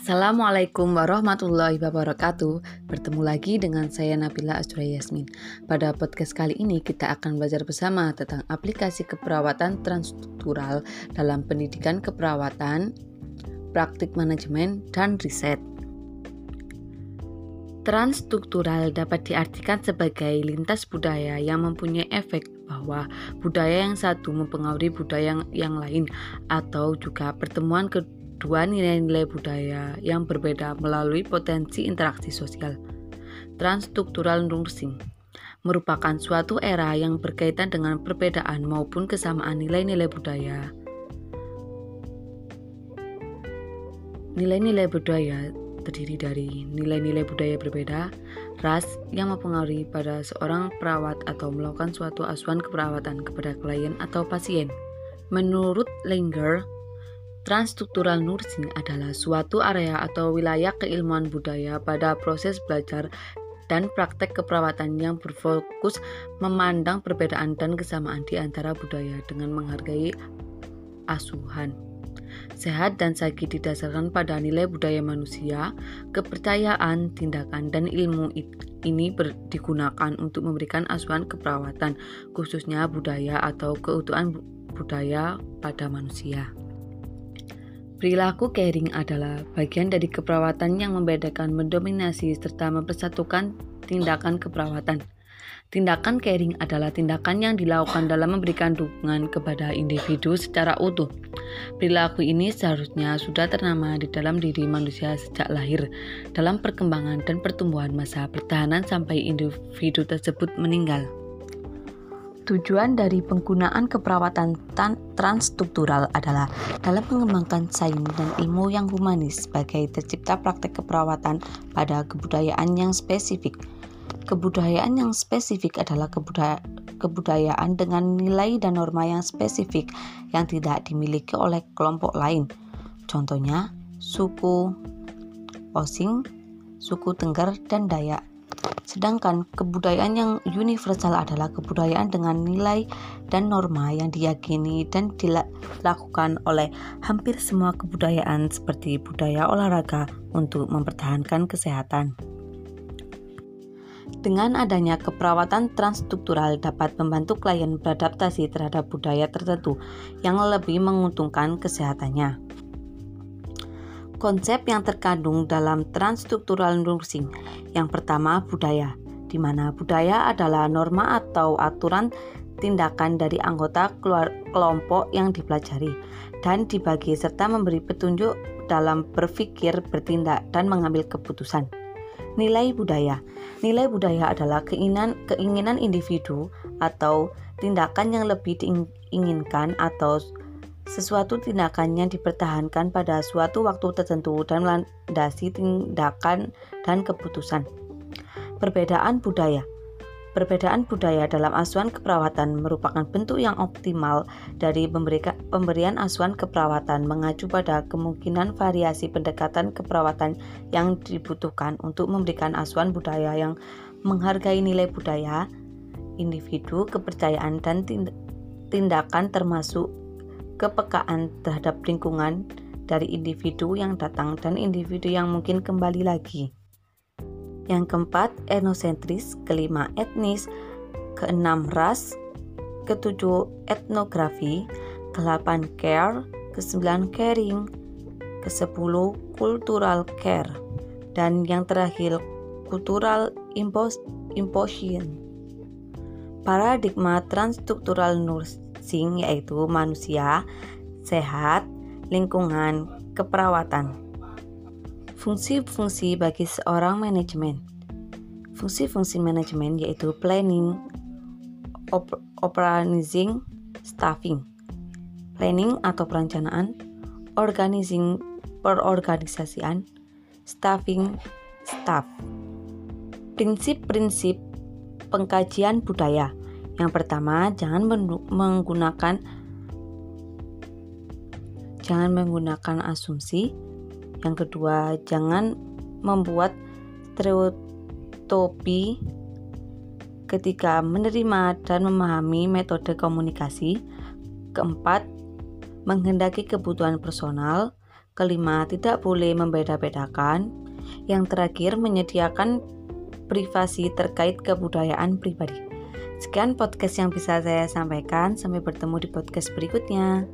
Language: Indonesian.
Assalamualaikum warahmatullahi wabarakatuh. Bertemu lagi dengan saya Nabila Astura Yasmin. Pada podcast kali ini kita akan belajar bersama tentang aplikasi keperawatan transstruktural dalam pendidikan keperawatan, praktik manajemen, dan riset. Transstruktural dapat diartikan sebagai lintas budaya yang mempunyai efek bahwa budaya yang satu mempengaruhi budaya yang, yang lain atau juga pertemuan kedua dua nilai-nilai budaya yang berbeda melalui potensi interaksi sosial. Transstruktural nursing merupakan suatu era yang berkaitan dengan perbedaan maupun kesamaan nilai-nilai budaya. Nilai-nilai budaya terdiri dari nilai-nilai budaya berbeda, ras yang mempengaruhi pada seorang perawat atau melakukan suatu asuhan keperawatan kepada klien atau pasien. Menurut Langer, Transstruktural nursing adalah suatu area atau wilayah keilmuan budaya pada proses belajar dan praktek keperawatan yang berfokus memandang perbedaan dan kesamaan di antara budaya dengan menghargai asuhan. Sehat dan sakit didasarkan pada nilai budaya manusia, kepercayaan, tindakan, dan ilmu ini digunakan untuk memberikan asuhan keperawatan, khususnya budaya atau keutuhan budaya pada manusia. Perilaku caring adalah bagian dari keperawatan yang membedakan, mendominasi, serta mempersatukan tindakan keperawatan. Tindakan caring adalah tindakan yang dilakukan dalam memberikan dukungan kepada individu secara utuh. Perilaku ini seharusnya sudah ternama di dalam diri manusia sejak lahir, dalam perkembangan dan pertumbuhan masa pertahanan sampai individu tersebut meninggal. Tujuan dari penggunaan keperawatan transstruktural adalah dalam mengembangkan sains dan ilmu yang humanis sebagai tercipta praktek keperawatan pada kebudayaan yang spesifik. Kebudayaan yang spesifik adalah kebudaya, kebudayaan dengan nilai dan norma yang spesifik yang tidak dimiliki oleh kelompok lain. Contohnya, suku Osing, suku Tengger, dan Dayak. Sedangkan kebudayaan yang universal adalah kebudayaan dengan nilai dan norma yang diyakini dan dilakukan oleh hampir semua kebudayaan seperti budaya olahraga untuk mempertahankan kesehatan. Dengan adanya keperawatan transstruktural dapat membantu klien beradaptasi terhadap budaya tertentu yang lebih menguntungkan kesehatannya. Konsep yang terkandung dalam transstruktural nursing. Yang pertama, budaya, di mana budaya adalah norma atau aturan tindakan dari anggota kelompok yang dipelajari dan dibagi serta memberi petunjuk dalam berpikir, bertindak, dan mengambil keputusan. Nilai budaya. Nilai budaya adalah keinginan keinginan individu atau tindakan yang lebih diinginkan atau sesuatu tindakan yang dipertahankan pada suatu waktu tertentu dan melandasi tindakan dan keputusan. Perbedaan budaya Perbedaan budaya dalam asuhan keperawatan merupakan bentuk yang optimal dari pemberian asuhan keperawatan mengacu pada kemungkinan variasi pendekatan keperawatan yang dibutuhkan untuk memberikan asuhan budaya yang menghargai nilai budaya, individu, kepercayaan, dan tindakan termasuk kepekaan terhadap lingkungan dari individu yang datang dan individu yang mungkin kembali lagi. Yang keempat, etnosentris, kelima etnis, keenam ras, ketujuh etnografi, kelapan care, kesembilan caring, kesepuluh cultural care, dan yang terakhir cultural imposition. Paradigma transstruktural nurse sing yaitu manusia, sehat, lingkungan, keperawatan. Fungsi-fungsi bagi seorang manajemen. Fungsi-fungsi manajemen yaitu planning, op organizing, staffing. Planning atau perencanaan, organizing perorganisasian, staffing staff. Prinsip-prinsip pengkajian budaya yang pertama, jangan menggunakan jangan menggunakan asumsi. Yang kedua, jangan membuat stereotopi ketika menerima dan memahami metode komunikasi. Keempat, menghendaki kebutuhan personal. Kelima, tidak boleh membeda-bedakan. Yang terakhir, menyediakan privasi terkait kebudayaan pribadi. Sekian podcast yang bisa saya sampaikan. Sampai bertemu di podcast berikutnya.